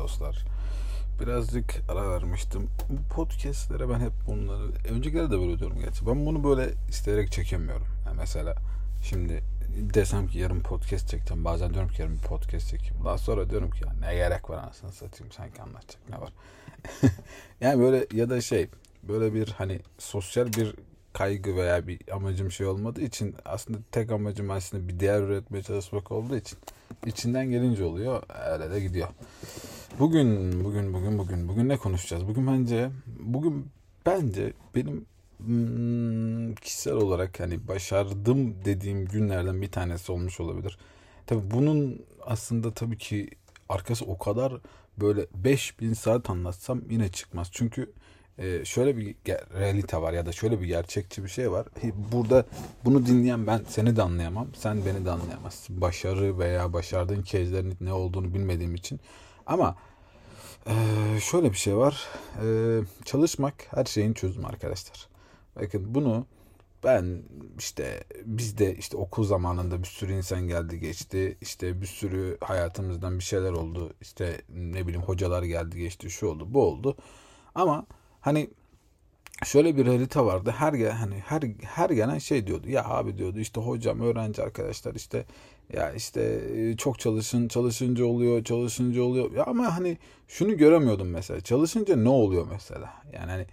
dostlar. Birazcık ara vermiştim. Bu podcastlere ben hep bunları... Öncekileri de böyle diyorum gerçi. Ben bunu böyle isteyerek çekemiyorum. Yani mesela şimdi desem ki yarın podcast çekeceğim. Bazen diyorum ki yarın bir podcast çekeyim. Daha sonra diyorum ki ya ne gerek var anasını satayım sanki anlatacak ne var. yani böyle ya da şey böyle bir hani sosyal bir kaygı veya bir amacım şey olmadığı için aslında tek amacım aslında bir değer üretmeye çalışmak olduğu için içinden gelince oluyor öyle de gidiyor. Bugün bugün bugün bugün bugün ne konuşacağız? Bugün bence bugün bence benim hmm, kişisel olarak hani başardım dediğim günlerden bir tanesi olmuş olabilir. Tabi bunun aslında tabii ki arkası o kadar böyle 5000 saat anlatsam yine çıkmaz. Çünkü e, şöyle bir realite var ya da şöyle bir gerçekçi bir şey var. Burada bunu dinleyen ben seni de anlayamam. Sen beni de anlayamazsın. Başarı veya başardığın kezlerin ne olduğunu bilmediğim için. Ama e, şöyle bir şey var. E, çalışmak her şeyin çözümü arkadaşlar. Bakın bunu ben işte bizde işte okul zamanında bir sürü insan geldi geçti. İşte bir sürü hayatımızdan bir şeyler oldu. İşte ne bileyim hocalar geldi geçti şu oldu bu oldu. Ama hani şöyle bir realite vardı. Her hani her her gelen şey diyordu. Ya abi diyordu işte hocam öğrenci arkadaşlar işte ya işte e, çok çalışın çalışınca oluyor çalışınca oluyor. Ya ama hani şunu göremiyordum mesela. Çalışınca ne oluyor mesela? Yani hani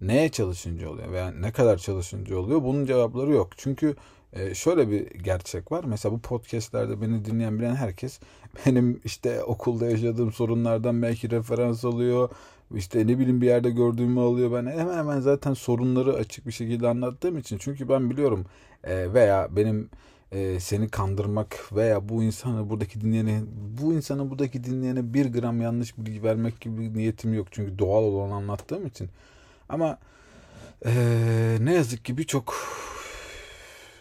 neye çalışınca oluyor veya ne kadar çalışınca oluyor? Bunun cevapları yok. Çünkü e, şöyle bir gerçek var. Mesela bu podcastlerde beni dinleyen bilen herkes benim işte okulda yaşadığım sorunlardan belki referans alıyor işte ne bileyim bir yerde gördüğümü alıyor. Ben hemen hemen zaten sorunları açık bir şekilde anlattığım için. Çünkü ben biliyorum e, veya benim e, seni kandırmak veya bu insanı buradaki dinleyene bu insanı buradaki dinleyene bir gram yanlış bilgi vermek gibi bir niyetim yok. Çünkü doğal olanı anlattığım için. Ama e, ne yazık ki birçok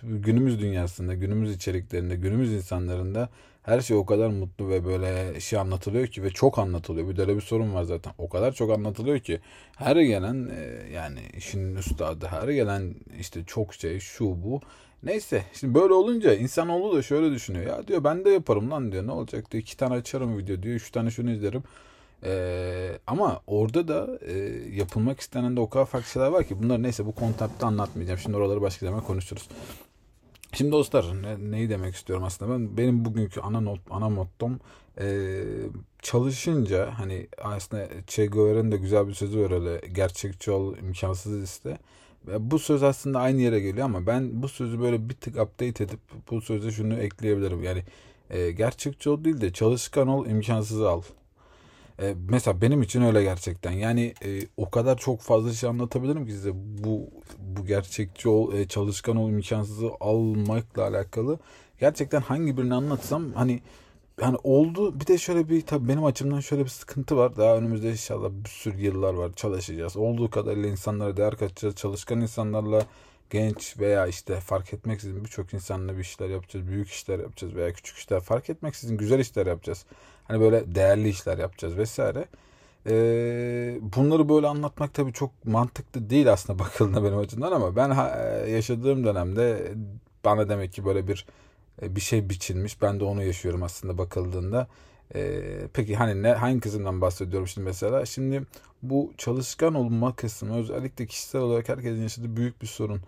günümüz dünyasında, günümüz içeriklerinde, günümüz insanlarında her şey o kadar mutlu ve böyle şey anlatılıyor ki ve çok anlatılıyor. Bir de öyle bir sorun var zaten. O kadar çok anlatılıyor ki her gelen e, yani işin üstadı her gelen işte çok şey şu bu. Neyse şimdi böyle olunca insanoğlu da şöyle düşünüyor. Ya diyor ben de yaparım lan diyor. Ne olacak diyor. iki tane açarım video diyor. Üç tane şunu izlerim. Ee, ama orada da e, yapılmak istenen de o kadar farklı şeyler var ki bunlar neyse bu kontakta anlatmayacağım. Şimdi oraları başka zaman konuşuruz. Şimdi dostlar ne, neyi demek istiyorum aslında ben benim bugünkü ana not ana mottom e, çalışınca hani aslında Che Guevara'nın da güzel bir sözü var öyle gerçekçi ol imkansız iste. Bu söz aslında aynı yere geliyor ama ben bu sözü böyle bir tık update edip bu söze şunu ekleyebilirim. Yani e, gerçekçi ol değil de çalışkan ol imkansızı al. E, mesela benim için öyle gerçekten. Yani e, o kadar çok fazla şey anlatabilirim ki size bu bu gerçekçi ol, e, çalışkan ol imkansızı almakla alakalı. Gerçekten hangi birini anlatsam hani hani oldu. Bir de şöyle bir tabii benim açımdan şöyle bir sıkıntı var. Daha önümüzde inşallah bir sürü yıllar var çalışacağız. Olduğu kadarıyla insanlara değer katacağız. Çalışkan insanlarla genç veya işte fark etmeksizin birçok insanla bir işler yapacağız. Büyük işler yapacağız veya küçük işler fark etmeksizin güzel işler yapacağız. Hani böyle değerli işler yapacağız vesaire. Ee, bunları böyle anlatmak tabii çok mantıklı değil aslında bakıldığında benim açımdan ama ben yaşadığım dönemde bana demek ki böyle bir bir şey biçilmiş. Ben de onu yaşıyorum aslında bakıldığında. Ee, peki hani ne hangi kısımdan bahsediyorum şimdi mesela? Şimdi bu çalışkan olma kısmı özellikle kişisel olarak herkesin yaşadığı büyük bir sorun.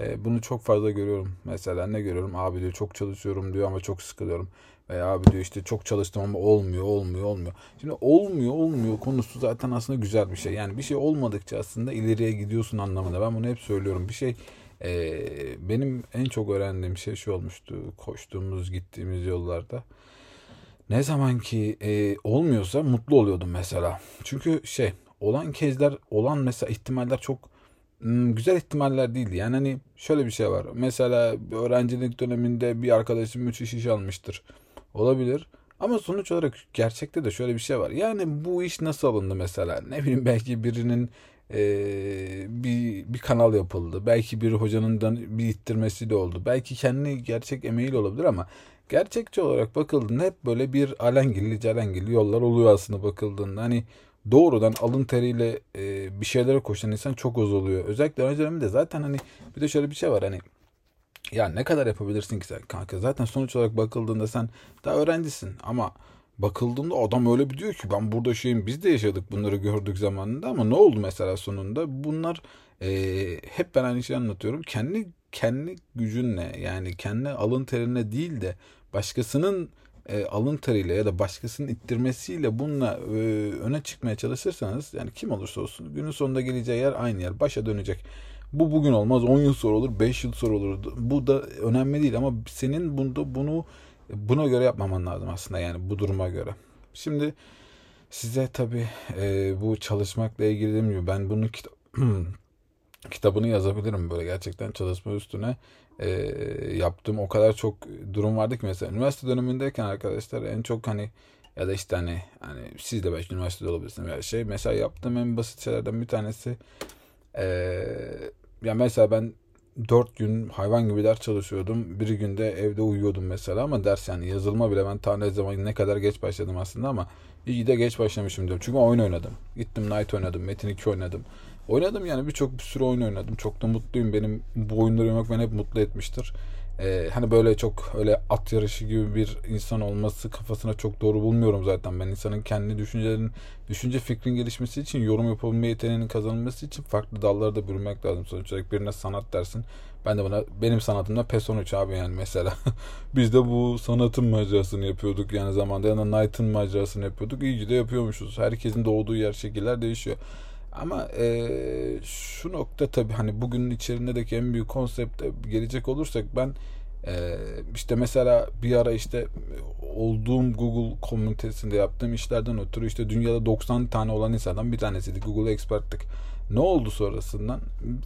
Ee, bunu çok fazla görüyorum. Mesela ne görüyorum? Abi diyor çok çalışıyorum diyor ama çok sıkılıyorum. Veya abi diyor işte çok çalıştım ama olmuyor, olmuyor, olmuyor. Şimdi olmuyor, olmuyor konusu zaten aslında güzel bir şey. Yani bir şey olmadıkça aslında ileriye gidiyorsun anlamında. Ben bunu hep söylüyorum. Bir şey e, benim en çok öğrendiğim şey şu olmuştu. Koştuğumuz, gittiğimiz yollarda. Ne zaman ki e, olmuyorsa mutlu oluyordum mesela. Çünkü şey olan kezler, olan mesela ihtimaller çok Hmm, güzel ihtimaller değildi. Yani hani şöyle bir şey var. Mesela öğrencilik döneminde bir arkadaşım müthiş iş almıştır. Olabilir. Ama sonuç olarak gerçekte de şöyle bir şey var. Yani bu iş nasıl alındı mesela? Ne bileyim belki birinin e, bir, bir kanal yapıldı. Belki bir hocanın bir ittirmesi de oldu. Belki kendi gerçek emeğiyle olabilir ama gerçekçi olarak bakıldığında hep böyle bir alengilli celengilli yollar oluyor aslında bakıldığında. Hani doğrudan alın teriyle e, bir şeylere koşan insan çok az oluyor. Özellikle öğrenci döneminde zaten hani bir de şöyle bir şey var hani ya ne kadar yapabilirsin ki sen kanka zaten sonuç olarak bakıldığında sen daha öğrencisin ama bakıldığında adam öyle bir diyor ki ben burada şeyim biz de yaşadık bunları gördük zamanında ama ne oldu mesela sonunda bunlar e, hep ben aynı şeyi anlatıyorum kendi kendi gücünle yani kendi alın terine değil de başkasının e, alın teriyle ya da başkasının ittirmesiyle bununla e, öne çıkmaya çalışırsanız yani kim olursa olsun günün sonunda geleceği yer aynı yer başa dönecek. Bu bugün olmaz 10 yıl sonra olur 5 yıl sonra olur. Bu da önemli değil ama senin bunda bunu buna göre yapmaman lazım aslında yani bu duruma göre. Şimdi size tabi e, bu çalışmakla ilgili gibi ben bunu kita kitabını yazabilirim böyle gerçekten çalışma üstüne e, yaptığım o kadar çok durum vardı ki mesela üniversite dönemindeyken arkadaşlar en çok hani ya da işte hani hani siz de belki üniversitede olabilirsiniz ya şey mesela yaptığım en basit şeylerden bir tanesi e, ya mesela ben dört gün hayvan gibi ders çalışıyordum. Bir günde evde uyuyordum mesela ama ders yani yazılma bile ben ta ne zaman ne kadar geç başladım aslında ama iyi de geç başlamışım diyorum. Çünkü oyun oynadım. Gittim Night oynadım. Metin 2 oynadım. Oynadım yani birçok bir sürü oyun oynadım. Çok da mutluyum. Benim bu oyunları oynamak beni hep mutlu etmiştir. Ee, hani böyle çok öyle at yarışı gibi bir insan olması kafasına çok doğru bulmuyorum zaten. Ben insanın kendi düşüncelerin, düşünce fikrin gelişmesi için, yorum yapabilme yeteneğinin kazanılması için farklı dallara da bürünmek lazım. Sonuç olarak birine sanat dersin. Ben de buna benim sanatımda PES 13 abi yani mesela. Biz de bu sanatın macerasını yapıyorduk yani zamanda ya da Knight'ın macerasını yapıyorduk. İyice de yapıyormuşuz. Herkesin doğduğu yer şekiller değişiyor. Ama e, şu nokta tabii hani bugünün içerisindeki en büyük konsepte gelecek olursak ben e, işte mesela bir ara işte olduğum Google komünitesinde yaptığım işlerden ötürü işte dünyada 90 tane olan insandan bir tanesiydik. Google Expert'tık. Ne oldu sonrasından?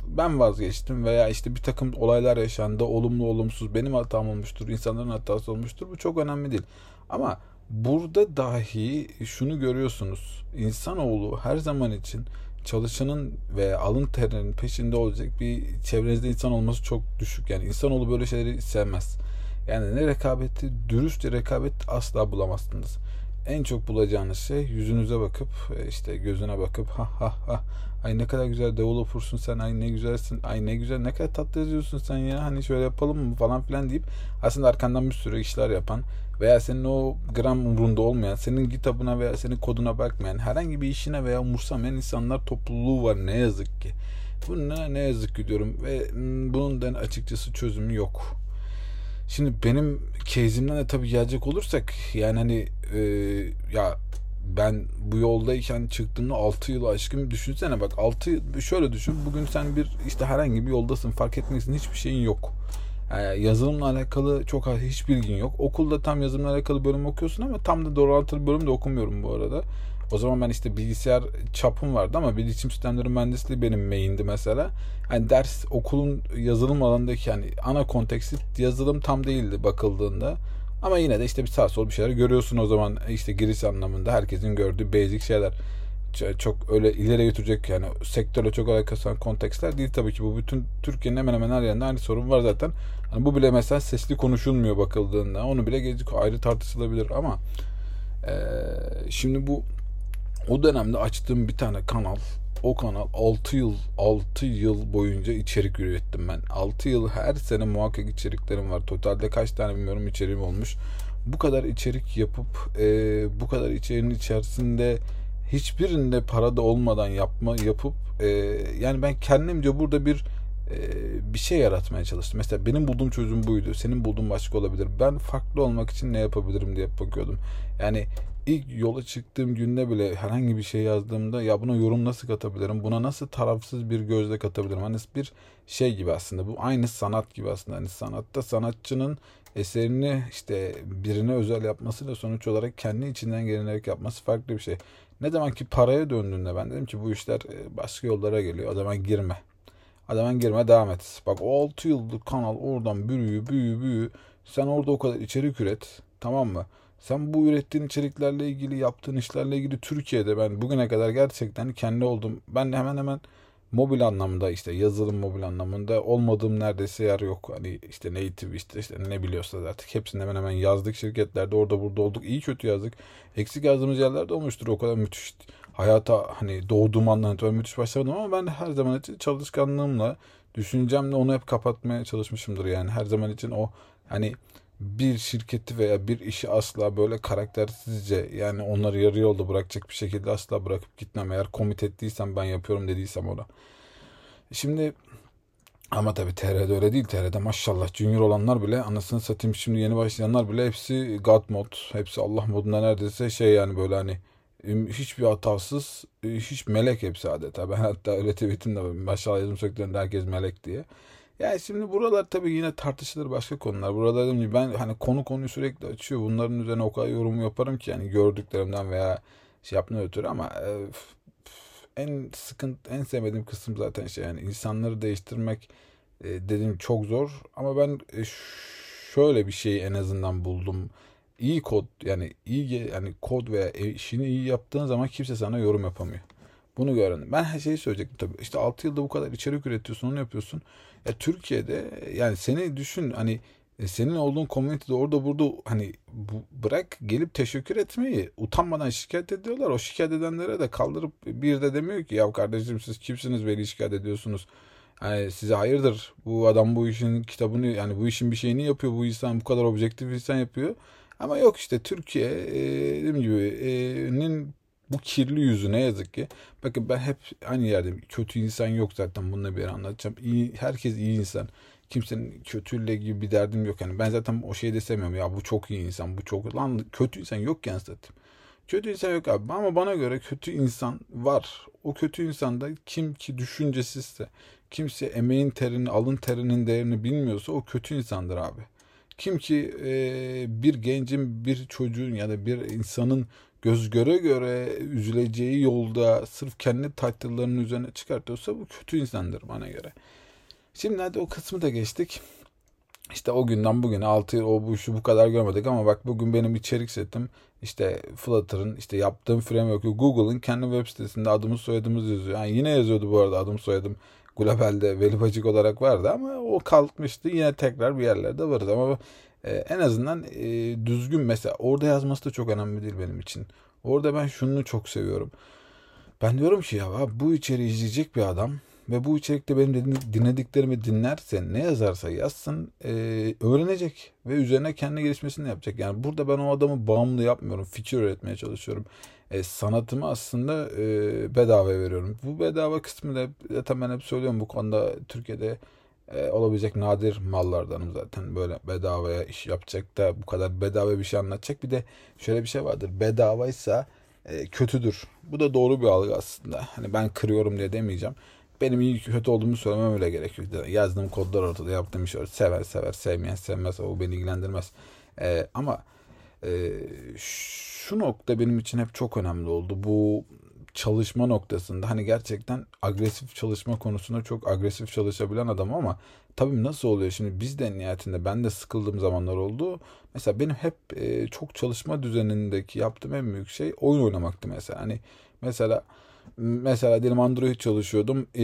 Ben vazgeçtim veya işte bir takım olaylar yaşandı. Olumlu olumsuz benim hatam olmuştur. insanların hatası olmuştur. Bu çok önemli değil. Ama burada dahi şunu görüyorsunuz. İnsanoğlu her zaman için çalışanın ve alın terinin peşinde olacak bir çevrenizde insan olması çok düşük. Yani insanoğlu böyle şeyleri sevmez. Yani ne rekabeti, dürüst rekabet asla bulamazsınız. En çok bulacağınız şey yüzünüze bakıp e, işte gözüne bakıp ha ha ha ay ne kadar güzel developer'sun sen ay ne güzelsin ay ne güzel ne kadar tatlı yazıyorsun sen ya hani şöyle yapalım mı falan filan deyip aslında arkandan bir sürü işler yapan veya senin o gram umrunda olmayan, senin kitabına veya senin koduna bakmayan, herhangi bir işine veya umursamayan insanlar topluluğu var ne yazık ki. Bununla ne yazık ki diyorum ve bunun da açıkçası çözümü yok. Şimdi benim case'imden de tabii gelecek olursak yani hani e, ya ben bu yoldayken çıktığımda 6 yıl aşkın düşünsene bak 6 şöyle düşün bugün sen bir işte herhangi bir yoldasın fark etmeksin hiçbir şeyin yok yani yazılımla alakalı çok hiç bilgin yok. Okulda tam yazılımla alakalı bölüm okuyorsun ama tam da doğrultulı bölüm de okumuyorum bu arada. O zaman ben işte bilgisayar çapım vardı ama bilişim sistemleri mühendisliği benim main'di mesela. Hani ders okulun yazılım alanındaki yani ana konteksti yazılım tam değildi bakıldığında. Ama yine de işte bir sağ sol bir şeyler görüyorsun o zaman işte giriş anlamında herkesin gördüğü basic şeyler çok öyle ileri götürecek yani sektörle çok alakası olan kontekstler değil tabii ki bu bütün Türkiye'nin hemen hemen her yerinde aynı sorun var zaten. Hani bu bile mesela sesli konuşulmuyor bakıldığında onu bile ayrı tartışılabilir ama e, şimdi bu o dönemde açtığım bir tane kanal o kanal 6 yıl 6 yıl boyunca içerik ürettim ben. 6 yıl her sene muhakkak içeriklerim var. Totalde kaç tane bilmiyorum içeriğim olmuş. Bu kadar içerik yapıp e, bu kadar içeriğin içerisinde hiçbirinde para da olmadan yapma yapıp e, yani ben kendimce burada bir e, bir şey yaratmaya çalıştım. Mesela benim bulduğum çözüm buydu. Senin bulduğun başka olabilir. Ben farklı olmak için ne yapabilirim diye bakıyordum. Yani ilk yola çıktığım günde bile herhangi bir şey yazdığımda ya buna yorum nasıl katabilirim? Buna nasıl tarafsız bir gözle katabilirim? Hani bir şey gibi aslında. Bu aynı sanat gibi aslında. Hani sanatta sanatçının eserini işte birine özel yapmasıyla sonuç olarak kendi içinden gelenerek yapması farklı bir şey. Ne zaman ki paraya döndüğünde ben dedim ki bu işler e, başka yollara geliyor. O zaman girme. O zaman girme devam et. Bak o 6 yıllık kanal oradan büyüyor büyüyor büyüyor. Sen orada o kadar içerik üret. Tamam mı? Sen bu ürettiğin içeriklerle ilgili yaptığın işlerle ilgili Türkiye'de ben bugüne kadar gerçekten kendi oldum. Ben hemen hemen mobil anlamda işte yazılım mobil anlamında olmadığım neredeyse yer yok. Hani işte native işte, işte ne biliyorsa artık hepsini hemen hemen yazdık şirketlerde orada burada olduk. iyi kötü yazdık. Eksik yazdığımız yerlerde olmuştur. O kadar müthiş hayata hani doğduğum andan itibaren müthiş başlamadım ama ben her zaman için çalışkanlığımla düşüncemle onu hep kapatmaya çalışmışımdır yani her zaman için o hani bir şirketi veya bir işi asla böyle karaktersizce yani onları yarı yolda bırakacak bir şekilde asla bırakıp gitmem. Eğer komit ettiysem ben yapıyorum dediysem ona. Şimdi ama tabii TR'de öyle değil. TR'de maşallah junior olanlar bile anasını satayım şimdi yeni başlayanlar bile hepsi God mod. Hepsi Allah modunda neredeyse şey yani böyle hani hiçbir hatasız hiç melek hepsi adeta. Ben hatta öyle tweetim de maşallah yazım söktüğümde herkes melek diye. Yani şimdi buralar tabii yine tartışılır başka konular. Burada dedim ki ben hani konu konuyu sürekli açıyor. Bunların üzerine o kadar yorum yaparım ki yani gördüklerimden veya şey yaptığımdan ötürü ama e, en sıkıntı en sevmediğim kısım zaten şey yani insanları değiştirmek e, dediğim çok zor ama ben e, şöyle bir şey en azından buldum. İyi kod yani iyi yani kod veya işini iyi yaptığın zaman kimse sana yorum yapamıyor. Bunu gördüm. Ben her şeyi söyleyecektim tabii. İşte 6 yılda bu kadar içerik üretiyorsun, onu yapıyorsun. Ya Türkiye'de yani seni düşün hani e, senin olduğun community'de orada burada hani bu, bırak gelip teşekkür etmeyi utanmadan şikayet ediyorlar. O şikayet edenlere de kaldırıp bir de demiyor ki ya kardeşim siz kimsiniz beni şikayet ediyorsunuz. Yani size hayırdır bu adam bu işin kitabını yani bu işin bir şeyini yapıyor bu insan bu kadar objektif insan yapıyor. Ama yok işte Türkiye e, dediğim gibi'nin bu kirli yüzü ne yazık ki. Bakın ben hep aynı yerdeyim. Kötü insan yok zaten bununla bir anlatacağım. İyi, herkes iyi insan. Kimsenin kötüyle gibi bir derdim yok. Yani ben zaten o şeyi de sevmiyorum. Ya bu çok iyi insan, bu çok... Lan kötü insan yok yani zaten. Kötü insan yok abi. Ama bana göre kötü insan var. O kötü insanda kim ki düşüncesizse, kimse emeğin terini, alın terinin değerini bilmiyorsa o kötü insandır abi. Kim ki e, bir gencin, bir çocuğun ya da bir insanın göz göre göre üzüleceği yolda sırf kendi title'larının üzerine çıkartıyorsa bu kötü insandır bana göre. Şimdi hadi o kısmı da geçtik. İşte o günden bugüne 6 yıl o bu işi bu kadar görmedik ama bak bugün benim içerik setim işte Flutter'ın işte yaptığım framework'ü Google'ın kendi web sitesinde adımız soyadımız yazıyor. Yani yine yazıyordu bu arada adım soyadım globalde Veli Bacık olarak vardı ama o kalkmıştı. Yine tekrar bir yerlerde varız ama e, en azından e, düzgün mesela orada yazması da çok önemli değil benim için. Orada ben şunu çok seviyorum. Ben diyorum ki ya bu içeriği izleyecek bir adam ve bu içerikte benim dinlediklerimi dinlerse ne yazarsa yazsın e, öğrenecek ve üzerine kendi gelişmesini yapacak. Yani burada ben o adamı bağımlı yapmıyorum. Fikir öğretmeye çalışıyorum. E, sanatımı aslında e, bedava veriyorum. Bu bedava kısmı da zaten ben hep söylüyorum bu konuda Türkiye'de e, olabilecek nadir mallardanım zaten. Böyle bedavaya iş yapacak da bu kadar bedava bir şey anlatacak. Bir de şöyle bir şey vardır. Bedavaysa e, kötüdür. Bu da doğru bir algı aslında. Hani ben kırıyorum diye demeyeceğim. Benim iyi kötü olduğumu söylemem öyle gerekiyor. Yazdığım kodlar ortada yaptığım iş ortada. Sever sever sevmeyen sevmez o beni ilgilendirmez. E, ama e, şu nokta benim için hep çok önemli oldu. Bu çalışma noktasında hani gerçekten agresif çalışma konusunda çok agresif çalışabilen adam ama tabii nasıl oluyor şimdi biz de nihayetinde ben de sıkıldığım zamanlar oldu. Mesela benim hep e, çok çalışma düzenindeki yaptığım en büyük şey oyun oynamaktı mesela. Hani mesela mesela diyelim Android çalışıyordum. E,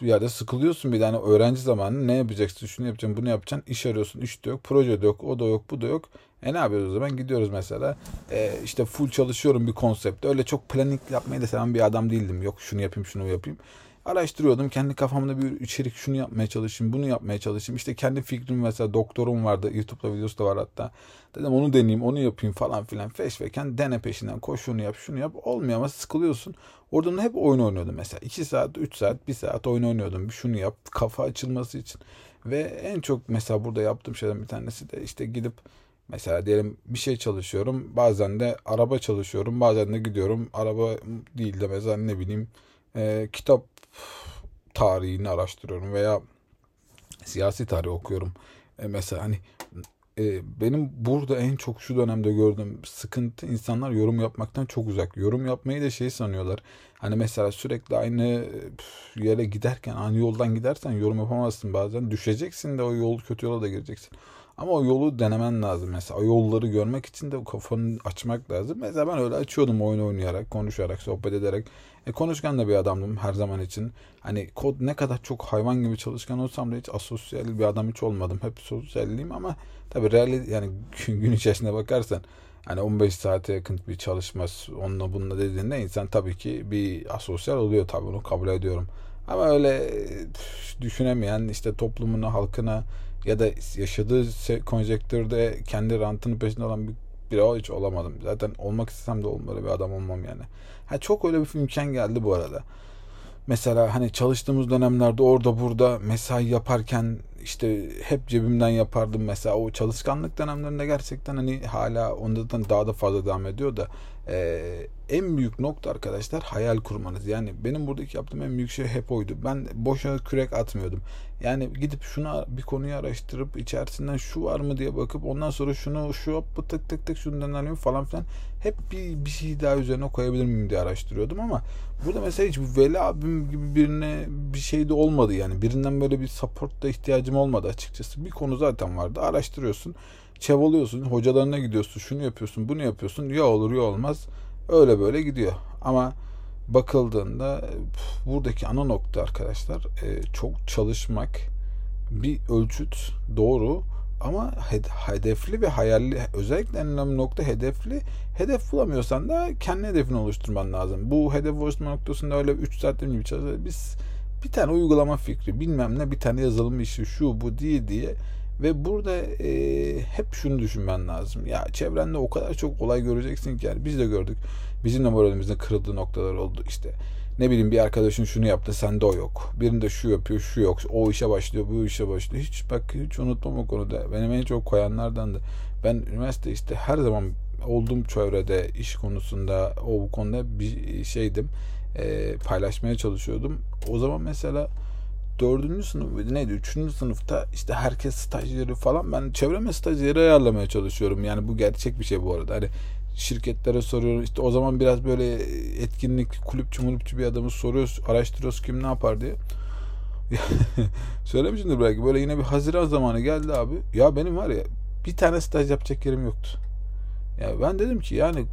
yerde sıkılıyorsun bir tane öğrenci zamanı ne yapacaksın? Şunu yapacaksın, bunu yapacaksın. İş arıyorsun, iş de yok, proje de yok, o da yok, bu da yok. E ne yapıyoruz o zaman? Gidiyoruz mesela. E, işte full çalışıyorum bir konsepte. Öyle çok planning yapmayı da seven bir adam değildim. Yok şunu yapayım, şunu yapayım. Araştırıyordum. Kendi kafamda bir içerik şunu yapmaya çalışayım, bunu yapmaya çalışayım. İşte kendi fikrim mesela doktorum vardı. YouTube'da videosu da var hatta. Dedim onu deneyeyim, onu yapayım falan filan. Feş ve kendi dene peşinden. Koş şunu yap, şunu yap. Olmuyor ama sıkılıyorsun. Oradan hep oyun oynuyordum mesela. 2 saat, 3 saat, 1 saat oyun oynuyordum. Şunu yap, kafa açılması için. Ve en çok mesela burada yaptığım şeyden bir tanesi de işte gidip Mesela diyelim bir şey çalışıyorum. Bazen de araba çalışıyorum. Bazen de gidiyorum. Araba değil de mesela ne bileyim e, kitap tarihini araştırıyorum veya siyasi tarih okuyorum. E, mesela hani e, benim burada en çok şu dönemde gördüğüm sıkıntı insanlar yorum yapmaktan çok uzak. Yorum yapmayı da şey sanıyorlar. Hani mesela sürekli aynı yere giderken aynı yoldan gidersen yorum yapamazsın bazen. Düşeceksin de o yol kötü yola da gireceksin. Ama o yolu denemen lazım mesela. O yolları görmek için de kafanı açmak lazım. Mesela ben öyle açıyordum oyun oynayarak, konuşarak, sohbet ederek. E, konuşkan da bir adamdım her zaman için. Hani kod ne kadar çok hayvan gibi çalışkan olsam da hiç asosyal bir adam hiç olmadım. Hep sosyalliyim ama tabii real yani gün içerisinde bakarsan hani 15 saate yakın bir çalışma onunla bununla dediğinde insan tabii ki bir asosyal oluyor tabii onu kabul ediyorum. Ama öyle düşünemeyen işte toplumuna, halkına ya da yaşadığı konjektürde kendi rantının peşinde olan bir biri hiç olamadım. Zaten olmak istesem de olmalı bir adam olmam yani. Ha çok öyle bir imkan geldi bu arada. Mesela hani çalıştığımız dönemlerde orada burada mesai yaparken işte hep cebimden yapardım mesela o çalışkanlık dönemlerinde gerçekten hani hala ondan daha da fazla devam ediyor da e, en büyük nokta arkadaşlar hayal kurmanız. Yani benim buradaki yaptığım en büyük şey hep oydu. Ben boşa kürek atmıyordum. Yani gidip şuna bir konuyu araştırıp içerisinden şu var mı diye bakıp ondan sonra şunu şu hop tık tık tık şundan alayım falan filan hep bir, bir şey daha üzerine koyabilir miyim diye araştırıyordum ama burada mesela hiç Veli abim gibi birine bir şey de olmadı yani birinden böyle bir support da ihtiyacım olmadı açıkçası. Bir konu zaten vardı. Araştırıyorsun çabalıyorsun. Hocalarına gidiyorsun. Şunu yapıyorsun bunu yapıyorsun. Ya olur ya olmaz. Öyle böyle gidiyor. Ama bakıldığında buradaki ana nokta arkadaşlar e, çok çalışmak bir ölçüt doğru. Ama hedefli ve hayalli özellikle en önemli nokta hedefli. Hedef bulamıyorsan da kendi hedefini oluşturman lazım. Bu hedef oluşturma noktasında öyle 3 saatte gibi çalışıyoruz. Biz bir tane uygulama fikri bilmem ne bir tane yazılım işi şu bu diye diye ve burada e, hep şunu düşünmen lazım. Ya çevrende o kadar çok olay göreceksin ki yani biz de gördük. Bizim de moralimizin kırıldığı noktalar oldu işte. Ne bileyim bir arkadaşın şunu yaptı sende o yok. Birinde şu yapıyor şu yok. O işe başlıyor bu işe başlıyor. Hiç bak hiç unutmam o konuda. Benim en çok koyanlardan da. Ben üniversite işte her zaman olduğum çevrede iş konusunda o bu konuda bir şeydim. E, paylaşmaya çalışıyordum. O zaman mesela dördüncü sınıf neydi üçüncü sınıfta işte herkes stajyeri falan ben çevreme stajyeri ayarlamaya çalışıyorum. Yani bu gerçek bir şey bu arada. Hani şirketlere soruyorum işte o zaman biraz böyle etkinlik kulüpçü mulüpçü bir adamı soruyoruz araştırıyoruz kim ne yapar diye. Söylemişimdir belki böyle yine bir Haziran zamanı geldi abi. Ya benim var ya bir tane staj yapacak yerim yoktu. Ya ben dedim ki yani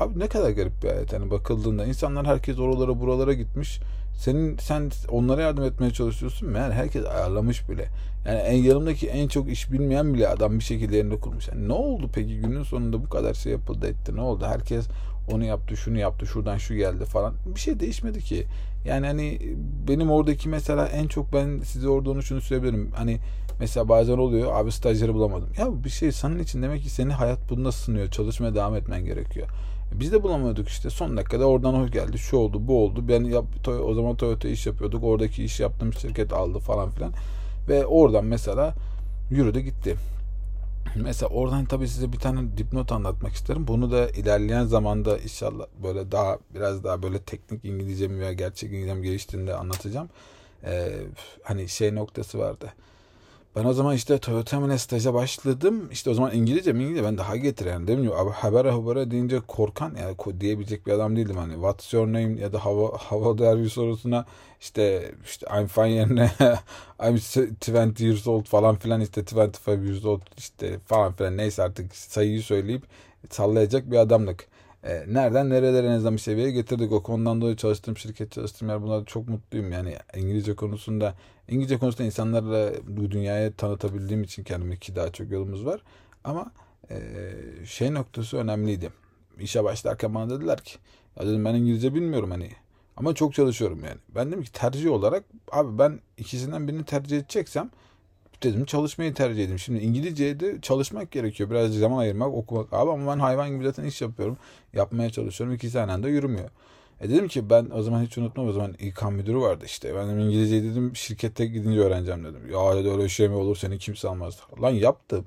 abi ne kadar garip bir hayat yani bakıldığında insanlar herkes oralara buralara gitmiş senin sen onlara yardım etmeye çalışıyorsun meğer herkes ayarlamış bile. Yani en yanımdaki en çok iş bilmeyen bile adam bir şekilde yerine kurmuş. Yani ne oldu peki günün sonunda bu kadar şey yapıldı etti ne oldu? Herkes onu yaptı şunu yaptı şuradan şu geldi falan. Bir şey değişmedi ki. Yani hani benim oradaki mesela en çok ben size orada onu şunu söyleyebilirim. Hani mesela bazen oluyor abi stajyeri bulamadım. Ya bir şey senin için demek ki senin hayat bunda sınıyor. Çalışmaya devam etmen gerekiyor. Biz de bulamıyorduk işte. Son dakikada oradan hoş geldi. Şu oldu, bu oldu. Ben yap, o zaman Toyota iş yapıyorduk. Oradaki iş yaptığım şirket aldı falan filan. Ve oradan mesela yürüdü gitti. Mesela oradan tabii size bir tane dipnot anlatmak isterim. Bunu da ilerleyen zamanda inşallah böyle daha biraz daha böyle teknik İngilizcemi veya gerçek İngilizcem geliştiğinde anlatacağım. Ee, hani şey noktası vardı. Ben o zaman işte Toyota Mine staja başladım. İşte o zaman İngilizce mi İngilizce ben daha getiren değil mi? Abi haber haber deyince korkan yani diyebilecek bir adam değildim hani. What's your name ya da hava hava derbi sorusuna işte işte I'm fine yerine I'm 20 years old falan filan işte 25 years old işte falan filan neyse artık sayıyı söyleyip sallayacak bir adamlık. E, nereden nerelere ne zaman seviyeye getirdik. O konudan dolayı çalıştığım şirket, çalıştığım yer bunlar çok mutluyum. Yani İngilizce konusunda İngilizce konusunda insanlarla bu dünyaya tanıtabildiğim için kendime ki daha çok yolumuz var. Ama e, şey noktası önemliydi. İşe başlarken bana dediler ki ya dedim ben İngilizce bilmiyorum hani ama çok çalışıyorum yani. Ben dedim ki tercih olarak abi ben ikisinden birini tercih edeceksem dedim çalışmayı tercih edeyim. Şimdi İngilizce'ye de çalışmak gerekiyor. Biraz zaman ayırmak, okumak abi ama ben hayvan gibi zaten iş yapıyorum. Yapmaya çalışıyorum. İkisi aynı anda yürümüyor. E dedim ki ben o zaman hiç unutmam o zaman İK müdürü vardı işte. Ben İngilizce dedim şirkette gidince öğreneceğim dedim. Ya dedi öyle şey mi olur seni kimse almaz. Lan yaptım.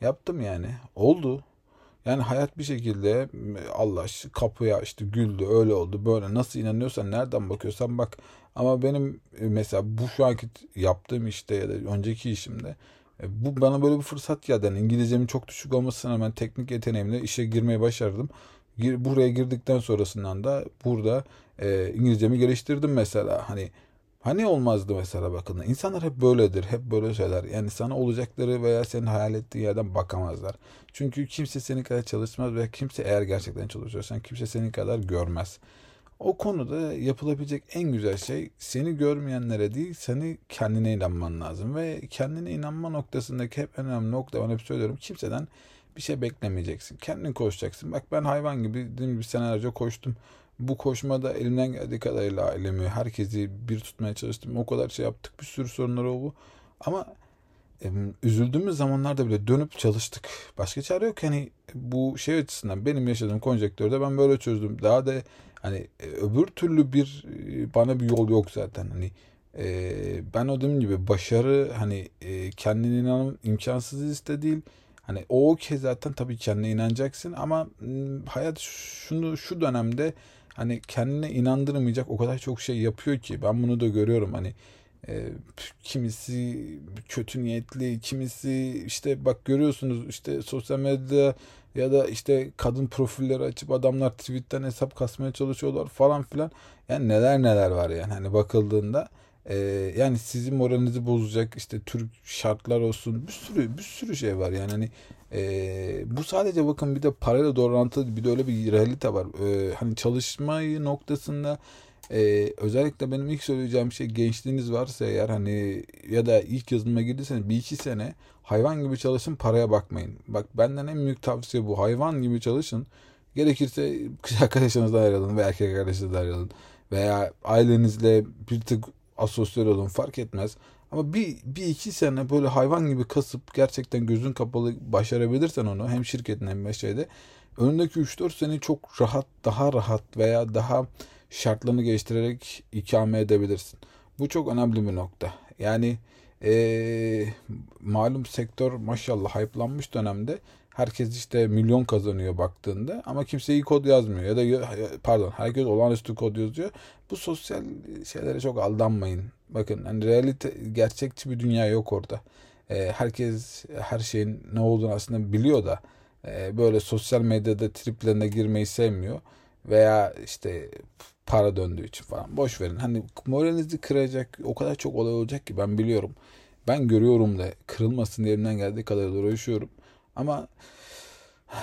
Yaptım yani. Oldu. Yani hayat bir şekilde Allah kapıya işte güldü öyle oldu böyle nasıl inanıyorsan nereden bakıyorsan bak ama benim e, mesela bu şu anki yaptığım işte ya da önceki işimde e, bu bana böyle bir fırsat geldi. Yani İngilizcemin çok düşük olmasına rağmen teknik yeteneğimle işe girmeye başardım. Buraya girdikten sonrasından da burada e, İngilizcemi geliştirdim mesela. Hani Hani olmazdı mesela bakın. İnsanlar hep böyledir. Hep böyle şeyler. Yani sana olacakları veya senin hayal ettiğin yerden bakamazlar. Çünkü kimse senin kadar çalışmaz ve kimse eğer gerçekten çalışıyorsan kimse senin kadar görmez. O konuda yapılabilecek en güzel şey seni görmeyenlere değil seni kendine inanman lazım. Ve kendine inanma noktasındaki hep önemli nokta ben hep söylüyorum kimseden bir şey beklemeyeceksin. Kendin koşacaksın. Bak ben hayvan gibi bir senelerce koştum bu koşmada elimden geldiği kadarıyla ailemi, herkesi bir tutmaya çalıştım. O kadar şey yaptık. Bir sürü sorunlar oldu. Ama üzüldüğümüz zamanlarda bile dönüp çalıştık. Başka çare yok. Hani bu şey açısından benim yaşadığım konjektörde ben böyle çözdüm. Daha da hani e, öbür türlü bir e, bana bir yol yok zaten. Hani e, ben o dediğim gibi başarı hani e, kendine inanım imkansız liste değil. Hani o okey zaten tabii kendine inanacaksın ama hayat şunu şu dönemde hani kendine inandırmayacak o kadar çok şey yapıyor ki ben bunu da görüyorum hani e, kimisi kötü niyetli, kimisi işte bak görüyorsunuz işte sosyal medyada ya da işte kadın profilleri açıp adamlar tweetten hesap kasmaya çalışıyorlar falan filan. Yani neler neler var yani hani bakıldığında e, yani sizin moralinizi bozacak işte Türk şartlar olsun bir sürü bir sürü şey var yani hani e, bu sadece bakın bir de parayla doğrantılı bir de öyle bir realite var. E, hani çalışmayı noktasında ee, özellikle benim ilk söyleyeceğim şey gençliğiniz varsa eğer hani ya da ilk yazılıma girdiyseniz bir iki sene hayvan gibi çalışın paraya bakmayın. Bak benden en büyük tavsiye bu hayvan gibi çalışın. Gerekirse kız arkadaşınızla ayrılın veya erkek arkadaşınızla ayrılın. Veya ailenizle bir tık asosyal olun fark etmez. Ama bir, bir iki sene böyle hayvan gibi kasıp gerçekten gözün kapalı başarabilirsen onu hem şirketin hem şeyde önündeki 3-4 sene çok rahat, daha rahat veya daha şartlarını geliştirerek ikame edebilirsin. Bu çok önemli bir nokta. Yani ee, malum sektör maşallah hype'lanmış dönemde herkes işte milyon kazanıyor baktığında ama kimse iyi kod yazmıyor ya da pardon herkes olağanüstü kod yazıyor. Bu sosyal şeylere çok aldanmayın. Bakın hani realite gerçekçi bir dünya yok orada. E, herkes her şeyin ne olduğunu aslında biliyor da e, böyle sosyal medyada triplerine girmeyi sevmiyor veya işte para döndüğü için falan. Boş verin. Hani moralinizi kıracak o kadar çok olay olacak ki ben biliyorum. Ben görüyorum da kırılmasın elimden geldiği kadar uğraşıyorum. Ama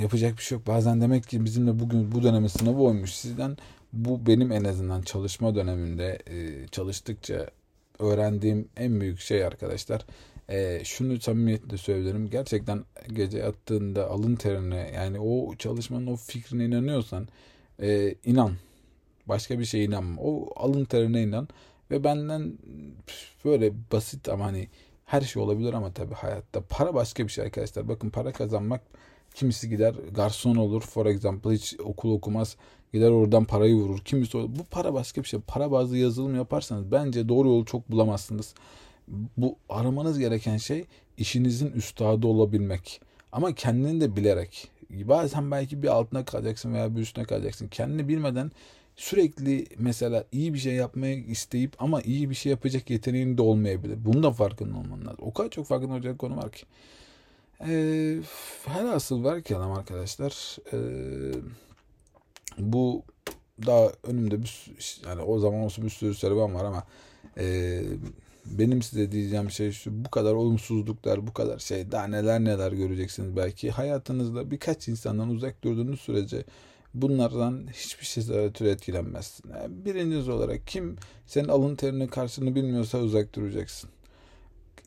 yapacak bir şey yok. Bazen demek ki bizimle bugün bu dönemin sınavı olmuş. Sizden bu benim en azından çalışma döneminde e, çalıştıkça öğrendiğim en büyük şey arkadaşlar. E, şunu samimiyetle söylerim. Gerçekten gece yattığında alın terine yani o çalışmanın o fikrine inanıyorsan e, inan. Başka bir şeye inanma. O alın terine inan. Ve benden böyle basit ama hani her şey olabilir ama tabii hayatta para başka bir şey arkadaşlar. Bakın para kazanmak kimisi gider garson olur for example hiç okul okumaz gider oradan parayı vurur. Kimisi olur. Bu para başka bir şey. Para bazı yazılım yaparsanız bence doğru yolu çok bulamazsınız. Bu aramanız gereken şey işinizin üstadı olabilmek. Ama kendini de bilerek. Bazen belki bir altına kalacaksın veya bir üstüne kalacaksın. Kendini bilmeden sürekli mesela iyi bir şey yapmayı isteyip ama iyi bir şey yapacak yeteneğin de olmayabilir. Bunun da farkında olman lazım. O kadar çok farkında olacak konu var ki. Ee, her asıl var ki adam arkadaşlar. Ee, bu daha önümde bir yani o zaman olsun bir sürü serüven var ama e, benim size diyeceğim şey şu bu kadar olumsuzluklar bu kadar şey daha neler neler göreceksiniz belki hayatınızda birkaç insandan uzak durduğunuz sürece bunlardan hiçbir şey türü etkilenmezsin. Yani birincisi olarak kim senin alın terinin karşılığını bilmiyorsa uzak duracaksın.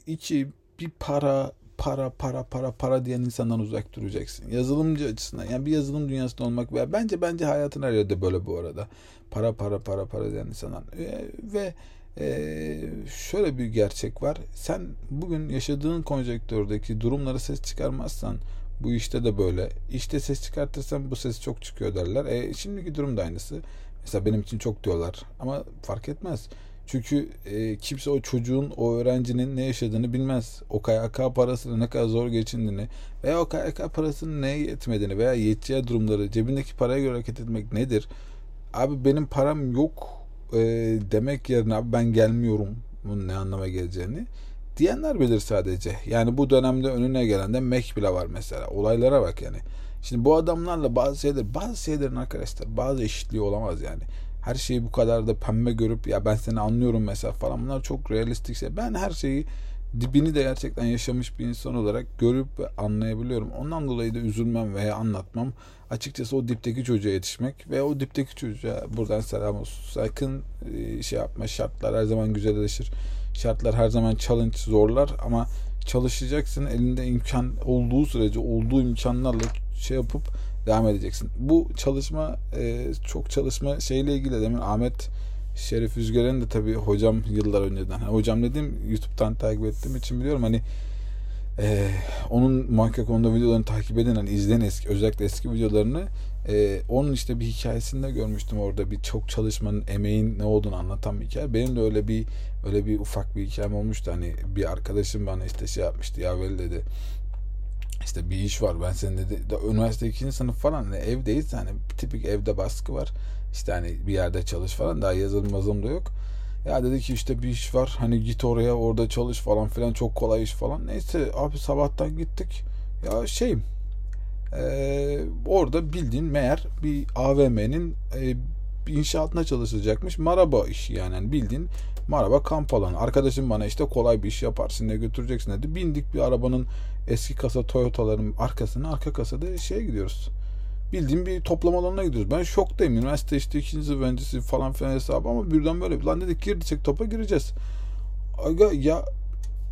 İki bir para para para para para diyen insandan uzak duracaksın. Yazılımcı açısından yani bir yazılım dünyasında olmak veya bence bence hayatın her yerde böyle bu arada. Para para para para diyen insanlar e, ve ee, şöyle bir gerçek var. Sen bugün yaşadığın konjektürdeki durumlara ses çıkarmazsan bu işte de böyle. İşte ses çıkartırsan bu ses çok çıkıyor derler. E, şimdiki durum da aynısı. Mesela benim için çok diyorlar. Ama fark etmez. Çünkü e, kimse o çocuğun, o öğrencinin ne yaşadığını bilmez. O KYK parasını ne kadar zor geçindiğini veya o KYK parasının neye yetmediğini veya yeteceği durumları, cebindeki paraya göre hareket etmek nedir? Abi benim param yok e, demek yerine abi ben gelmiyorum bunun ne anlama geleceğini diyenler bilir sadece. Yani bu dönemde önüne gelen de Mac bile var mesela. Olaylara bak yani. Şimdi bu adamlarla bazı şeyler, bazı şeylerin arkadaşlar bazı eşitliği olamaz yani. Her şeyi bu kadar da pembe görüp ya ben seni anlıyorum mesela falan bunlar çok realistik şey. Ben her şeyi dibini de gerçekten yaşamış bir insan olarak görüp anlayabiliyorum. Ondan dolayı da üzülmem veya anlatmam. Açıkçası o dipteki çocuğa yetişmek ve o dipteki çocuğa buradan selam olsun. Sakın e, şey yapma şartlar her zaman güzelleşir. Şartlar her zaman challenge zorlar ama çalışacaksın elinde imkan olduğu sürece olduğu imkanlarla şey yapıp devam edeceksin. Bu çalışma e, çok çalışma şeyle ilgili demin Ahmet Şerif Üzgeren'in de tabii hocam yıllar önceden. Yani hocam dediğim YouTube'dan takip ettiğim için biliyorum. Hani e, onun muhakkak onda videolarını takip edin hani izleyin eski özellikle eski videolarını e, onun işte bir hikayesinde görmüştüm orada. Bir çok çalışmanın emeğin ne olduğunu anlatan bir hikaye. Benim de öyle bir öyle bir ufak bir hikayem olmuştu. Hani bir arkadaşım bana işte şey yapmıştı ya böyle dedi. İşte bir iş var ben senin dedi. Üniversite ikinci sınıf falan hani evdeyiz hani tipik evde baskı var işte hani bir yerde çalış falan daha yazılım yazılım da yok ya dedi ki işte bir iş var hani git oraya orada çalış falan filan çok kolay iş falan neyse abi sabahtan gittik ya şey ee, orada bildiğin meğer bir AVM'nin e, inşaatına çalışacakmış maraba işi yani. yani bildiğin maraba kamp alanı. Arkadaşım bana işte kolay bir iş yaparsın ne götüreceksin dedi. Bindik bir arabanın eski kasa Toyota'ların arkasına arka kasada şeye gidiyoruz. Bildiğim bir toplama alanına gidiyoruz. Ben şoktayım. Üniversite işte ikinci öğrencisi falan filan hesabı ama birden böyle lan dedik girdicek topa gireceğiz. Aga ya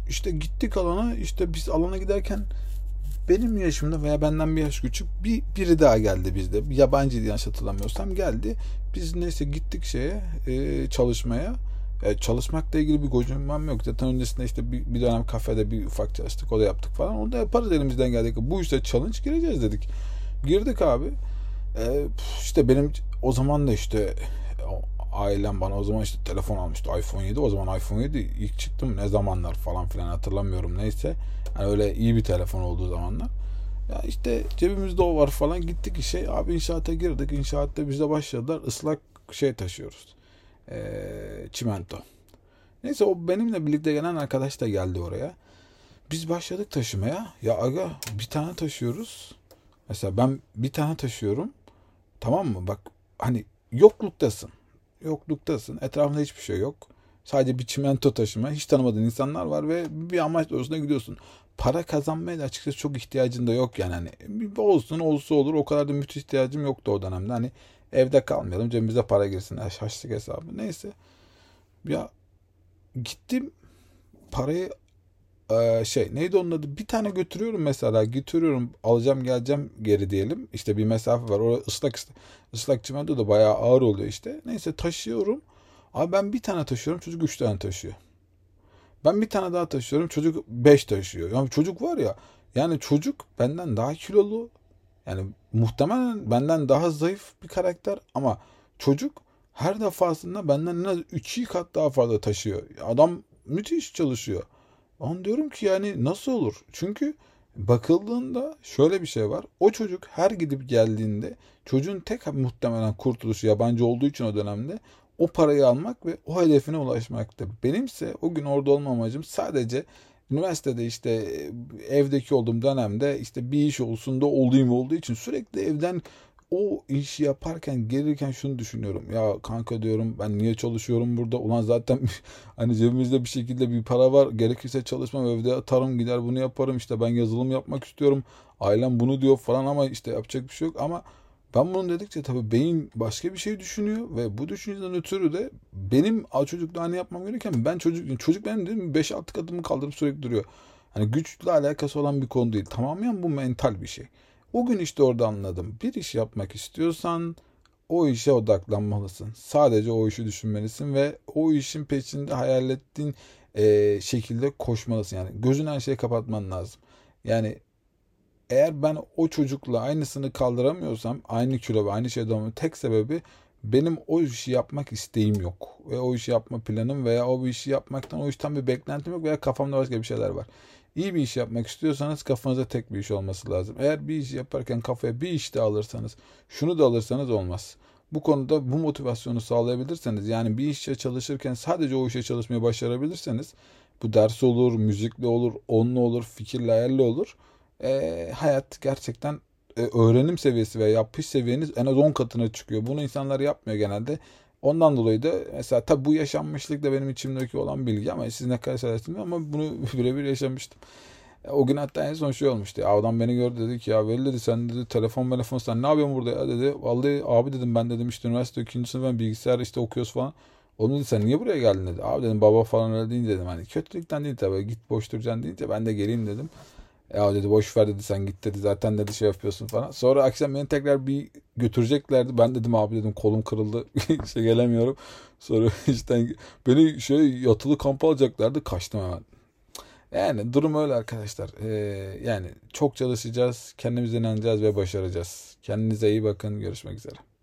işte gittik alana işte biz alana giderken benim yaşımda veya benden bir yaş küçük bir biri daha geldi bizde. Bir yabancı yanlış hatırlamıyorsam geldi. Biz neyse gittik şeye e, çalışmaya. E, çalışmakla ilgili bir gocunmam yok. Zaten öncesinde işte bir, bir dönem kafede bir ufak çalıştık. O da yaptık falan. Onu da yaparız elimizden geldik. Bu işte challenge gireceğiz dedik. Girdik abi. E, işte benim o zaman da işte ailem bana o zaman işte telefon almıştı iPhone 7 o zaman iPhone 7 ilk çıktım. Ne zamanlar falan filan hatırlamıyorum neyse. Yani öyle iyi bir telefon olduğu zamanlar. Ya işte cebimizde o var falan gittik işe. Abi inşaata girdik. İnşaatta bize başladılar. Islak şey taşıyoruz. Ee, çimento. Neyse o benimle birlikte gelen arkadaş da geldi oraya. Biz başladık taşımaya. Ya aga bir tane taşıyoruz mesela ben bir tane taşıyorum tamam mı bak hani yokluktasın yokluktasın. Etrafında hiçbir şey yok. Sadece bir çimento taşıma. Hiç tanımadığın insanlar var ve bir amaç doğrusunda gidiyorsun. Para kazanmaya da açıkçası çok ihtiyacın da yok yani. Hani olsun olsa olur. O kadar da müthiş ihtiyacım yoktu o dönemde. Hani evde kalmayalım. Cebimize para girsin. Haçlık hesabı. Neyse. Ya gittim parayı ee, şey neydi onun adı? Bir tane götürüyorum mesela götürüyorum alacağım geleceğim geri diyelim. İşte bir mesafe var orada ıslak ıslak çimento da bayağı ağır oluyor işte. Neyse taşıyorum. Abi ben bir tane taşıyorum çocuk üç tane taşıyor. Ben bir tane daha taşıyorum çocuk beş taşıyor. Yani çocuk var ya yani çocuk benden daha kilolu. Yani muhtemelen benden daha zayıf bir karakter ama çocuk her defasında benden en az 3 kat daha fazla taşıyor. Adam müthiş çalışıyor. An diyorum ki yani nasıl olur? Çünkü bakıldığında şöyle bir şey var. O çocuk her gidip geldiğinde çocuğun tek muhtemelen kurtuluşu yabancı olduğu için o dönemde o parayı almak ve o hedefine ulaşmaktı. Benimse o gün orada olma amacım sadece üniversitede işte evdeki olduğum dönemde işte bir iş olsun da olayım olduğu için sürekli evden o işi yaparken gelirken şunu düşünüyorum. Ya kanka diyorum ben niye çalışıyorum burada? Ulan zaten hani cebimizde bir şekilde bir para var. Gerekirse çalışmam evde atarım gider bunu yaparım. İşte ben yazılım yapmak istiyorum. Ailem bunu diyor falan ama işte yapacak bir şey yok. Ama ben bunu dedikçe tabii beyin başka bir şey düşünüyor ve bu düşünceden ötürü de benim çocukla hani yapmam gereken ben çocuk çocuk benim dedim 5-6 kadımı kaldırıp sürekli duruyor. Hani güçle alakası olan bir konu değil. Tamamen bu mental bir şey. O gün işte orada anladım. Bir iş yapmak istiyorsan o işe odaklanmalısın. Sadece o işi düşünmelisin ve o işin peşinde hayal ettiğin e, şekilde koşmalısın. Yani gözün her şeyi kapatman lazım. Yani eğer ben o çocukla aynısını kaldıramıyorsam aynı kilo ve aynı şeyde olmamın tek sebebi benim o işi yapmak isteğim yok. Ve o işi yapma planım veya o işi yapmaktan o işten bir beklentim yok veya kafamda başka bir şeyler var. İyi bir iş yapmak istiyorsanız kafanıza tek bir iş olması lazım. Eğer bir iş yaparken kafaya bir iş de alırsanız, şunu da alırsanız olmaz. Bu konuda bu motivasyonu sağlayabilirseniz, yani bir işe çalışırken sadece o işe çalışmayı başarabilirseniz, bu ders olur, müzikle olur, onunla olur, fikirle hayalli olur. E, hayat gerçekten e, öğrenim seviyesi ve yapış seviyeniz en az 10 katına çıkıyor. Bunu insanlar yapmıyor genelde. Ondan dolayı da mesela tabi bu yaşanmışlık da benim içimdeki olan bilgi ama siz ne kadar söylersiniz ama bunu birebir yaşamıştım. E, o gün hatta en son şey olmuştu. Ya adam beni gördü dedi ki ya Veli dedi sen dedi telefon telefon sen ne yapıyorsun burada ya dedi. Vallahi abi dedim ben dedim işte üniversite ikinci sınıf ben bilgisayar işte okuyoruz falan. Onu dedi sen niye buraya geldin dedi. Abi dedim baba falan öyle deyince dedim hani kötülükten değil tabii git boş duracaksın deyince ben de geleyim dedim. Ya dedi boş ver dedi sen git dedi zaten dedi şey yapıyorsun falan. Sonra akşam beni tekrar bir götüreceklerdi. Ben dedim abi dedim kolum kırıldı. işte gelemiyorum. Sonra işte beni şey yatılı kampa alacaklardı. Kaçtım hemen. Yani durum öyle arkadaşlar. Ee, yani çok çalışacağız. Kendimize inanacağız ve başaracağız. Kendinize iyi bakın. Görüşmek üzere.